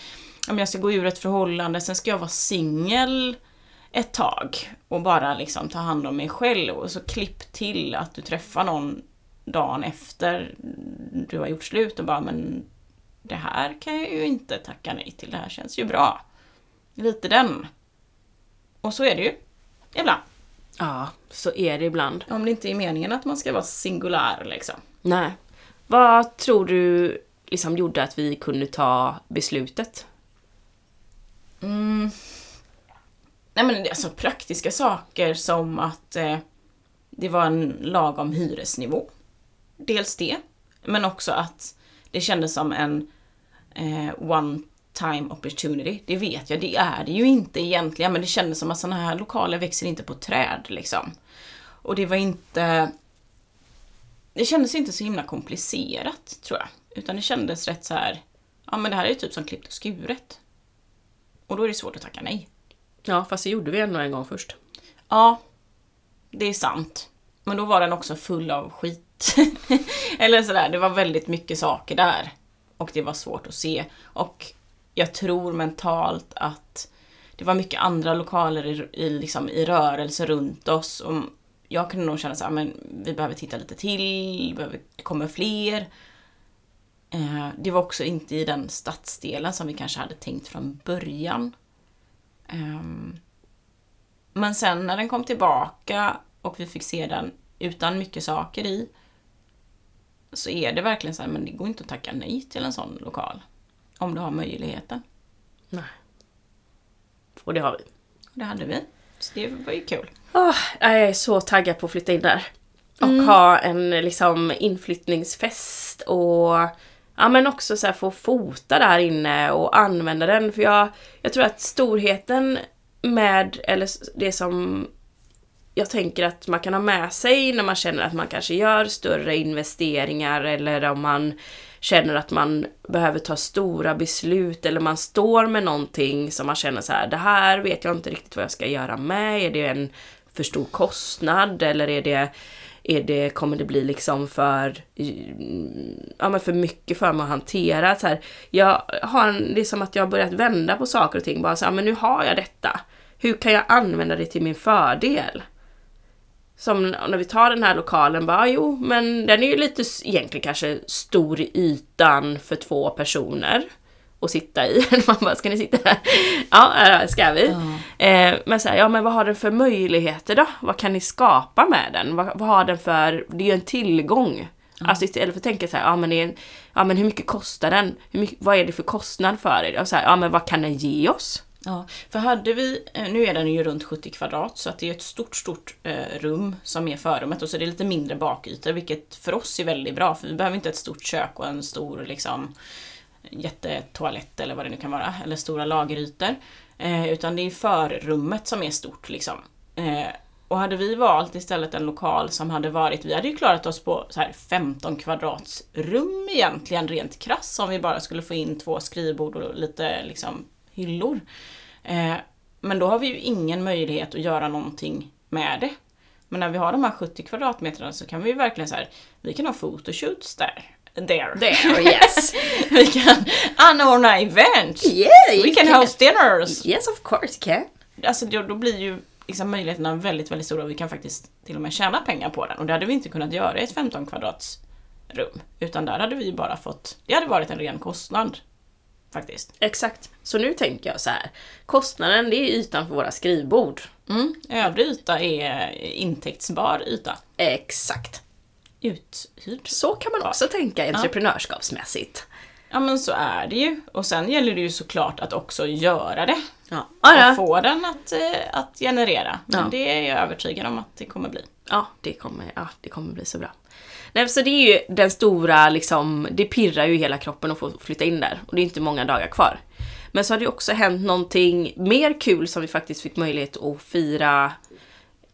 om jag ska gå ur ett förhållande, sen ska jag vara singel ett tag och bara liksom ta hand om mig själv och så klipp till att du träffar någon dagen efter du har gjort slut och bara men det här kan jag ju inte tacka nej till, det här känns ju bra. Lite den. Och så är det ju. Ibland. Ja, så är det ibland. Om det inte är meningen att man ska vara singulär liksom. Nej. Vad tror du liksom gjorde att vi kunde ta beslutet? Mm. Nej men alltså praktiska saker som att eh, det var en lagom hyresnivå. Dels det, men också att det kändes som en eh, one time opportunity. Det vet jag, det är det ju inte egentligen, men det kändes som att sådana här lokaler växer inte på träd liksom. Och det var inte... Det kändes inte så himla komplicerat, tror jag. Utan det kändes rätt så här. ja men det här är ju typ som klippt och skuret. Och då är det svårt att tacka nej. Ja, fast det gjorde vi ändå en gång först. Ja, det är sant. Men då var den också full av skit. Eller sådär, det var väldigt mycket saker där. Och det var svårt att se. Och jag tror mentalt att det var mycket andra lokaler i, i, liksom, i rörelse runt oss. Och jag kunde nog känna så här, ah, men vi behöver titta lite till, behöver, det kommer fler. Eh, det var också inte i den stadsdelen som vi kanske hade tänkt från början. Eh, men sen när den kom tillbaka och vi fick se den utan mycket saker i så är det verkligen så här, men det går inte att tacka nej till en sån lokal. Om du har möjligheten. Nej. Och det har vi. Det hade vi. Så det var ju kul. Oh, jag är så taggad på att flytta in där. Och ha en liksom inflyttningsfest och ja men också så här få fota där inne och använda den. För jag, jag tror att storheten med, eller det som jag tänker att man kan ha med sig när man känner att man kanske gör större investeringar eller om man känner att man behöver ta stora beslut eller man står med någonting som man känner så här, det här vet jag inte riktigt vad jag ska göra med. Är det en för stor kostnad eller är det, är det, kommer det bli liksom för, ja, men för mycket för mig att hantera? Så här, jag har en, det är som att jag har börjat vända på saker och ting. Bara så här, men nu har jag detta. Hur kan jag använda det till min fördel? Som när vi tar den här lokalen, bara jo, men den är ju lite egentligen kanske stor i ytan för två personer att sitta i. Man bara, ska ni sitta här? Ja, ska vi. Eh, men så här, ja men vad har den för möjligheter då? Vad kan ni skapa med den? Vad, vad har den för, det är ju en tillgång. Alltså istället för att tänka så här, ja men, är, ja men hur mycket kostar den? Hur mycket, vad är det för kostnad för det? Och så här, ja men vad kan den ge oss? Ja, för hade vi, eh, nu är den ju runt 70 kvadrat så att det är ett stort, stort eh, rum som är förrummet och så är det lite mindre bakytor vilket för oss är väldigt bra för vi behöver inte ett stort kök och en stor liksom jättetoalett eller vad det nu kan vara, eller stora lagerytor. Eh, utan det är förrummet som är stort liksom. Eh, och hade vi valt istället en lokal som hade varit, vi hade ju klarat oss på så här 15 kvadrats rum egentligen rent krass om vi bara skulle få in två skrivbord och lite liksom hyllor. Eh, men då har vi ju ingen möjlighet att göra någonting med det. Men när vi har de här 70 kvadratmetrarna så kan vi ju verkligen så här, vi kan ha photoshoots där. There. There, yes. vi kan anordna event. Yeah, We can host dinners. Yes of course can. Alltså då, då blir ju liksom möjligheterna väldigt, väldigt stora och vi kan faktiskt till och med tjäna pengar på den. Och det hade vi inte kunnat göra i ett 15 kvadrats rum. Utan där hade vi ju bara fått, det hade varit en ren kostnad. Faktiskt. Exakt. Så nu tänker jag så här. Kostnaden det är ytan för våra skrivbord. Mm. Övrig yta är intäktsbar yta. Exakt. Uthyrd. Så kan man också tänka entreprenörskapsmässigt. Ja men så är det ju. Och sen gäller det ju såklart att också göra det. Ja. Ah, ja. Och få den att, eh, att generera. Men Ja. det är jag övertygad om att det kommer bli. Ja, det kommer, ja, det kommer bli så bra. Nej, så det är ju den stora, liksom, det pirrar ju hela kroppen att få flytta in där. Och det är inte många dagar kvar. Men så har det ju också hänt någonting mer kul som vi faktiskt fick möjlighet att fira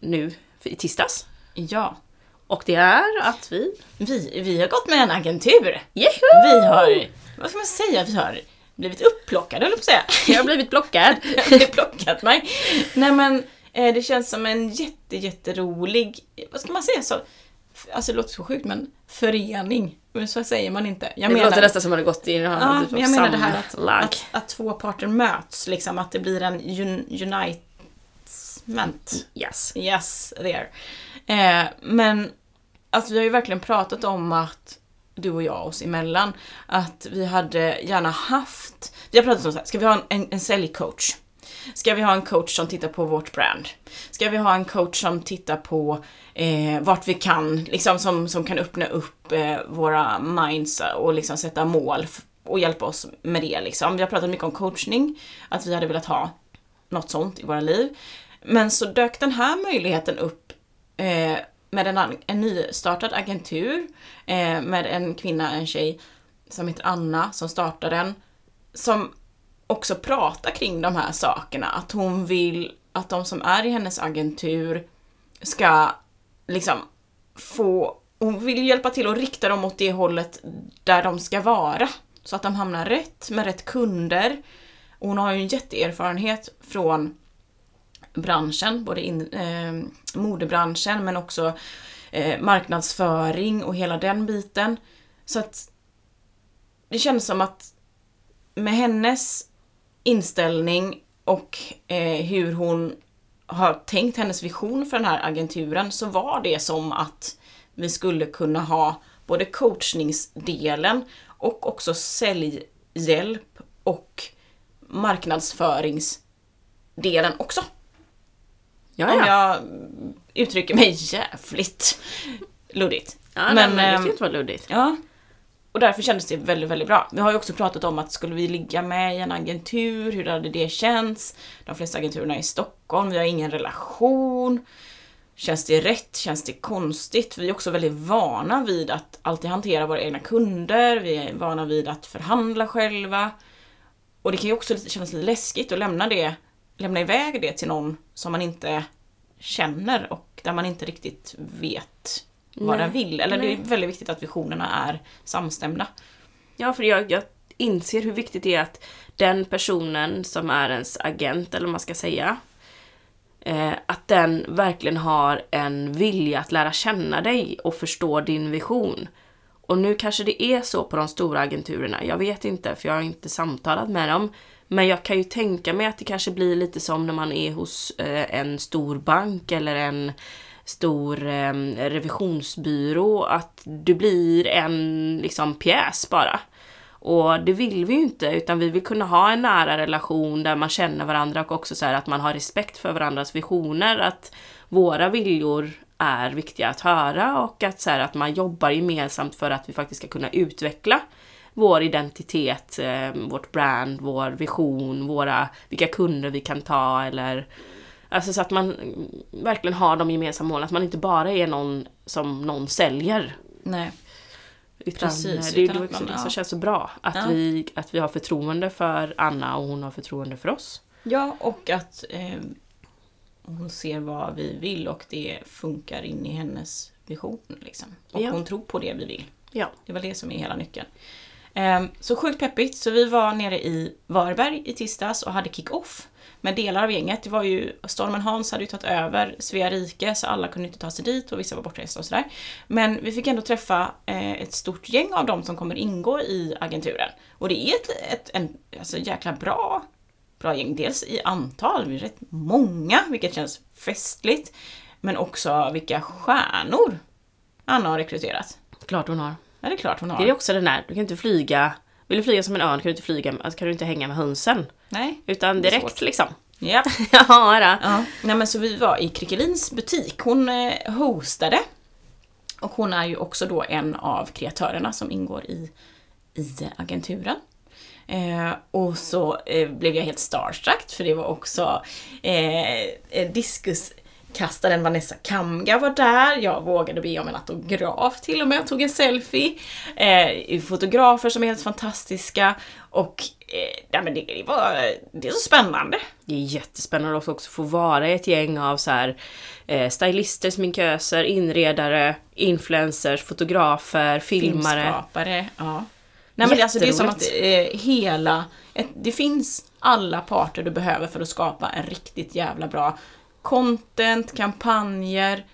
nu i tisdags. Ja. Och det är att vi... Vi, vi har gått med en agentur. Yahoo! Vi har, vad ska man säga, vi har blivit upplockade höll jag på att säga. Jag har blivit blockad. Jag har plockat mig. Nej men eh, det känns som en jätte, jätterolig, vad ska man säga så? Alltså det låter så sjukt men förening. Men så säger man inte. Jag det låter nästan som att har gått i en Ja, typ men jag menar det här att, att, att två parter möts, liksom att det blir en un, unitement. Yes. Yes, there. Eh, men alltså vi har ju verkligen pratat om att du och jag oss emellan, att vi hade gärna haft, vi har pratat om så här, ska vi ha en, en, en säljcoach? Ska vi ha en coach som tittar på vårt brand? Ska vi ha en coach som tittar på eh, vart vi kan, liksom som, som kan öppna upp eh, våra minds och liksom sätta mål och hjälpa oss med det liksom. Vi har pratat mycket om coachning, att vi hade velat ha något sånt i våra liv. Men så dök den här möjligheten upp eh, med en, en nystartad agentur eh, med en kvinna, en tjej som heter Anna som startar den. Som också prata kring de här sakerna. Att hon vill att de som är i hennes agentur ska liksom få... Hon vill hjälpa till att rikta dem åt det hållet där de ska vara. Så att de hamnar rätt med rätt kunder. Och hon har ju en jätteerfarenhet från branschen, både in, eh, modebranschen men också eh, marknadsföring och hela den biten. Så att det känns som att med hennes inställning och eh, hur hon har tänkt hennes vision för den här agenturen så var det som att vi skulle kunna ha både coachningsdelen och också säljhjälp och marknadsföringsdelen också. Ja, Om ja. jag uttrycker mig jävligt luddigt. ja men, men, det ehm, ska inte vara luddigt. Ja. Och därför kändes det väldigt, väldigt bra. Vi har ju också pratat om att skulle vi ligga med i en agentur, hur hade det känts? De flesta agenturerna är i Stockholm, vi har ingen relation. Känns det rätt? Känns det konstigt? Vi är också väldigt vana vid att alltid hantera våra egna kunder, vi är vana vid att förhandla själva. Och det kan ju också kännas lite läskigt att lämna det, lämna iväg det till någon som man inte känner och där man inte riktigt vet vad Nej. den vill. Eller det är Nej. väldigt viktigt att visionerna är samstämda. Ja, för jag, jag inser hur viktigt det är att den personen som är ens agent, eller vad man ska säga, eh, att den verkligen har en vilja att lära känna dig och förstå din vision. Och nu kanske det är så på de stora agenturerna, jag vet inte för jag har inte samtalat med dem. Men jag kan ju tänka mig att det kanske blir lite som när man är hos eh, en stor bank eller en stor eh, revisionsbyrå, att du blir en liksom pjäs bara. Och det vill vi ju inte, utan vi vill kunna ha en nära relation där man känner varandra och också så här att man har respekt för varandras visioner, att våra viljor är viktiga att höra och att, så här, att man jobbar gemensamt för att vi faktiskt ska kunna utveckla vår identitet, eh, vårt brand, vår vision, våra, vilka kunder vi kan ta eller Alltså så att man verkligen har de gemensamma målen, att man inte bara är någon som någon säljer. Nej. Utan Precis, eh, det är utan också man- det som ja. känns så bra. Att, Ja. vi, att vi har förtroende för Anna och hon har förtroende för oss. Ja, och att eh, hon ser vad vi vill och det funkar in i hennes vision. Liksom. Och Ja. hon tror på det vi vill. Ja. Det var det som är hela nyckeln. Ehm, Så sjukt peppigt, så vi var nere i Varberg i tisdags och hade kick-off med delar av gänget. Det var ju, Stormen Hans hade ju tagit över Svea rike så alla kunde inte ta sig dit och vissa var bortresta och sådär. Men vi fick ändå träffa eh, ett stort gäng av dem som kommer ingå i agenturen. Och det är ett, ett en, alltså, jäkla bra, bra gäng. Dels i antal, vi är rätt många, vilket känns festligt. Men också vilka stjärnor Anna har rekryterat. Klart hon har. Ja, det är klart hon har. Det är också den där, du kan inte flyga, vill du flyga som en örn kan du inte flyga, alltså kan du inte hänga med hönsen. Nej. Utan direkt liksom. Ja. Ja, då. ja. Nej men så vi var i Krickelins butik. Hon eh, hostade. Och hon är ju också då en av kreatörerna som ingår i, i agenturen. Eh, och så eh, blev jag helt starstruck för det var också eh, eh, diskuskastaren Vanessa Kamga var där. Jag vågade be om en autograf till och med och tog en selfie. Eh, fotografer som är helt fantastiska. Och eh, ja, men det, det, var, det är så spännande. Det är jättespännande att också få vara i ett gäng av så här, eh, stylister, sminköser, inredare, influencers, fotografer, filmare. Filmskapare, ja. Nej men det, alltså, det är som att eh, hela, ett, det finns alla parter du behöver för att skapa en riktigt jävla bra content, kampanjer,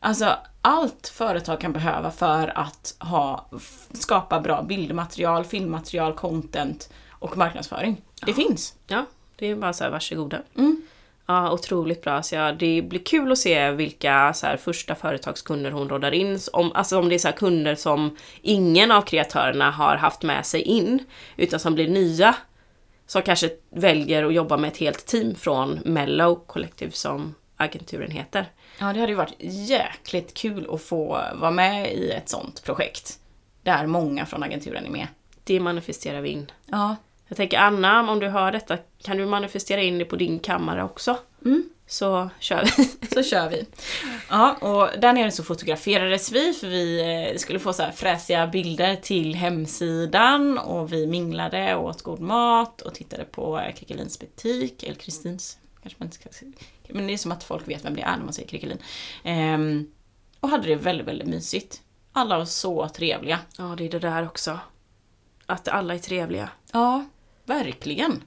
alltså allt företag kan behöva för att ha, skapa bra bildmaterial, filmmaterial, content och marknadsföring. Det finns. Ja, det är bara så här, varsågoda. Mm. Ja, otroligt bra. Så ja, det blir kul att se vilka så här, första företagskunder hon råddar in. Om, alltså om det är så här, kunder som ingen av kreatörerna har haft med sig in, utan som blir nya. Som kanske väljer att jobba med ett helt team från Mellow Collective som agenturen heter. Ja, det hade ju varit jäkligt kul att få vara med i ett sånt projekt. Där många från agenturen är med. Det manifesterar vi in. Ja, Jag tänker Anna, om du hör detta, kan du manifestera in det på din kammare också? Mm. Så kör vi. Så kör vi. Ja, och där nere så fotograferades vi för vi eh, skulle få så fräsiga bilder till hemsidan och vi minglade och åt god mat och tittade på Krickelins butik, eller Kristins, kanske man inte ska säga. Men det är som att folk vet vem det är när man säger Krickelin. Ehm, och hade det väldigt, väldigt mysigt. Alla var så trevliga. Ja, det är det där också. Att alla är trevliga. Ja, verkligen.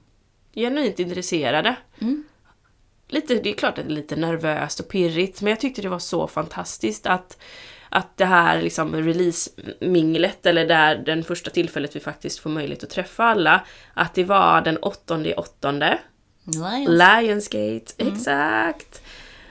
Genuint intresserade. Mm. Lite, det är klart att det är lite nervöst och pirrigt, men jag tyckte det var så fantastiskt att att det här liksom release-minglet, eller där den första tillfället vi faktiskt får möjlighet att träffa alla, att det var den åttonde i åttonde. Lionsgate, exakt!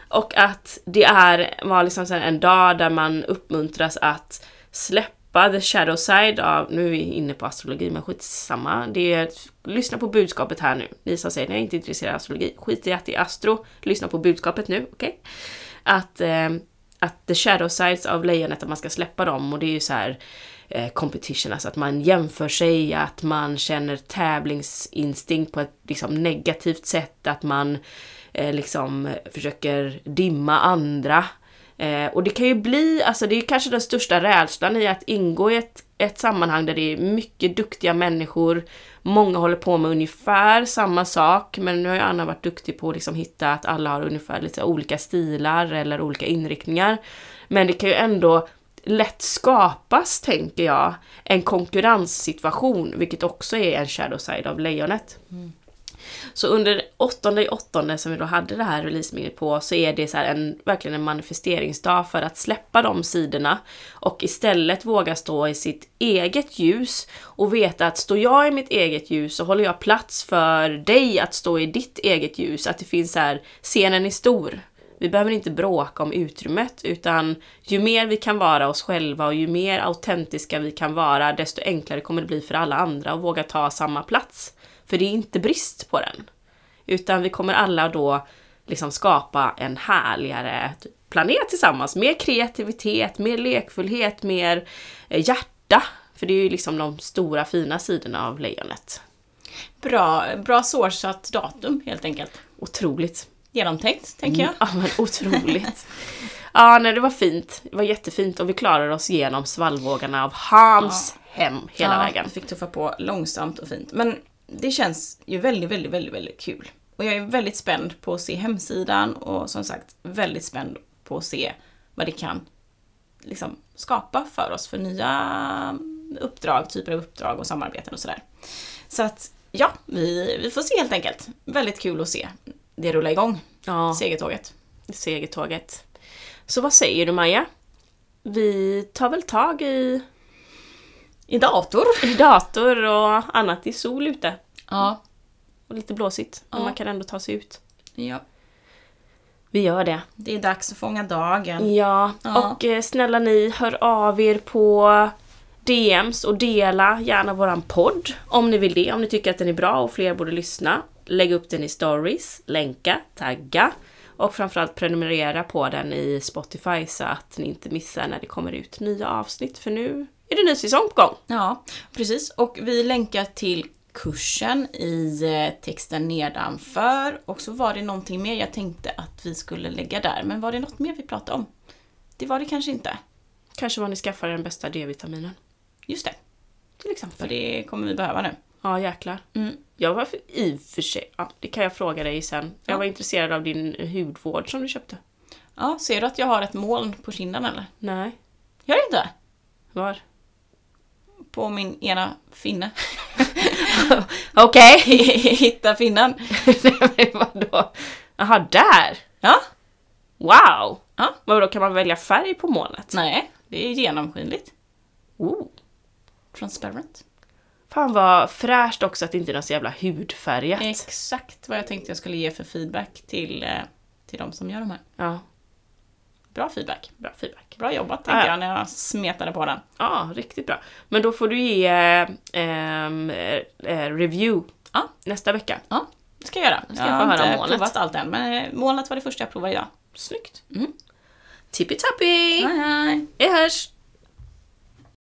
Och att det är, var liksom en dag där man uppmuntras att släppa the shadow side av, nu är vi inne på astrologi men skitsamma. Det är, lyssna på budskapet här nu. Ni som säger att jag är inte intresserad av astrologi, skit i att det är astro. Lyssna på budskapet nu, okej? Att, eh, att the shadow sides av lejonet, att man ska släppa dem och det är ju så här eh, competition, alltså att man jämför sig, att man känner tävlingsinstinkt på ett liksom, negativt sätt, att man eh, liksom försöker dimma andra. Eh, och det kan ju bli, alltså det är kanske den största rädslan i att ingå i ett, ett sammanhang där det är mycket duktiga människor, många håller på med ungefär samma sak, men nu har ju Anna varit duktig på att liksom hitta att alla har ungefär lite olika stilar eller olika inriktningar. Men det kan ju ändå lätt skapas, tänker jag, en konkurrenssituation, vilket också är en shadow side av lejonet. Så under åttonde åttonde som vi då hade det här releaseminglet på så är det så en, verkligen en manifesteringsdag för att släppa de sidorna och istället våga stå i sitt eget ljus och veta att står jag i mitt eget ljus så håller jag plats för dig att stå i ditt eget ljus. Att det finns så här, scenen är stor. Vi behöver inte bråka om utrymmet utan ju mer vi kan vara oss själva och ju mer autentiska vi kan vara desto enklare kommer det bli för alla andra att våga ta samma plats. För det är inte brist på den. Utan vi kommer alla då liksom skapa en härligare planet tillsammans. Mer kreativitet, mer lekfullhet, mer eh, hjärta. För det är ju liksom de stora fina sidorna av lejonet. Bra, bra sourcat datum helt enkelt. Otroligt. Genomtänkt, tänker jag. Ja men otroligt. ja nej det var fint. Det var jättefint och vi klarade oss igenom svallvågarna av Hans hem hela ja, vägen. vi fick tuffa på långsamt och fint. Men det känns ju väldigt, väldigt, väldigt, väldigt kul. Och jag är väldigt spänd på att se hemsidan och som sagt väldigt spänd på att se vad det kan liksom skapa för oss för nya uppdrag, typer av uppdrag och samarbeten och sådär. Så att ja, vi, vi får se helt enkelt. Väldigt kul att se det rulla igång, Ja, segertåget. segertåget. Så vad säger du Maja? Vi tar väl tag i, I dator. i dator och annat i sol ute. Ja. Och lite blåsigt, men Ja. man kan ändå ta sig ut. ja. Vi gör det. Det är dags att fånga dagen. Ja, Ja. och eh, snälla ni, hör av er på DMs och dela gärna våran podd om ni vill det, om ni tycker att den är bra och fler borde lyssna. Lägg upp den i stories, länka, tagga och framförallt prenumerera på den i Spotify så att ni inte missar när det kommer ut nya avsnitt för nu är det ny säsong på gång. Ja, precis. Och vi länkar till kursen i eh, texten nedanför. Och så var det någonting mer jag tänkte att vi skulle lägga där. Men var det något mer vi pratade om? Det var det kanske inte. Kanske var ni skaffar den bästa D-vitaminen. Just det, Till exempel. för det kommer vi behöva nu. Ja, jäklar. Mm. Jag var för, i och för sig, ja, det kan jag fråga dig sen. Jag Ja. var intresserad av din hudvård som du köpte. Ja, ser du att jag har ett moln på kinden eller? Nej. Gör det inte? Var? På min ena finne. Okej! Hitta finnen. Nej men vadå? Jaha, där! Ja, Wow! Ja. Vadå, kan man välja färg på molnet? nej, det är genomskinligt. Oh. Transparent. Fan vad fräscht också att det inte är något så jävla hudfärgat. Exakt vad jag tänkte jag skulle ge för feedback till, eh, till de som gör de här. Ja, Bra feedback. bra feedback. Bra jobbat tänkte Ja. jag när jag smetade på den. Ja, riktigt bra. Men då får du ge eh, eh, eh, review Ja. nästa vecka. Ja, det ska jag göra. ska jag har inte molnet. provat allt än, men eh, molnet var det första jag provade idag. Snyggt. Mm. Tippitappi! Hej hej! Vi hörs!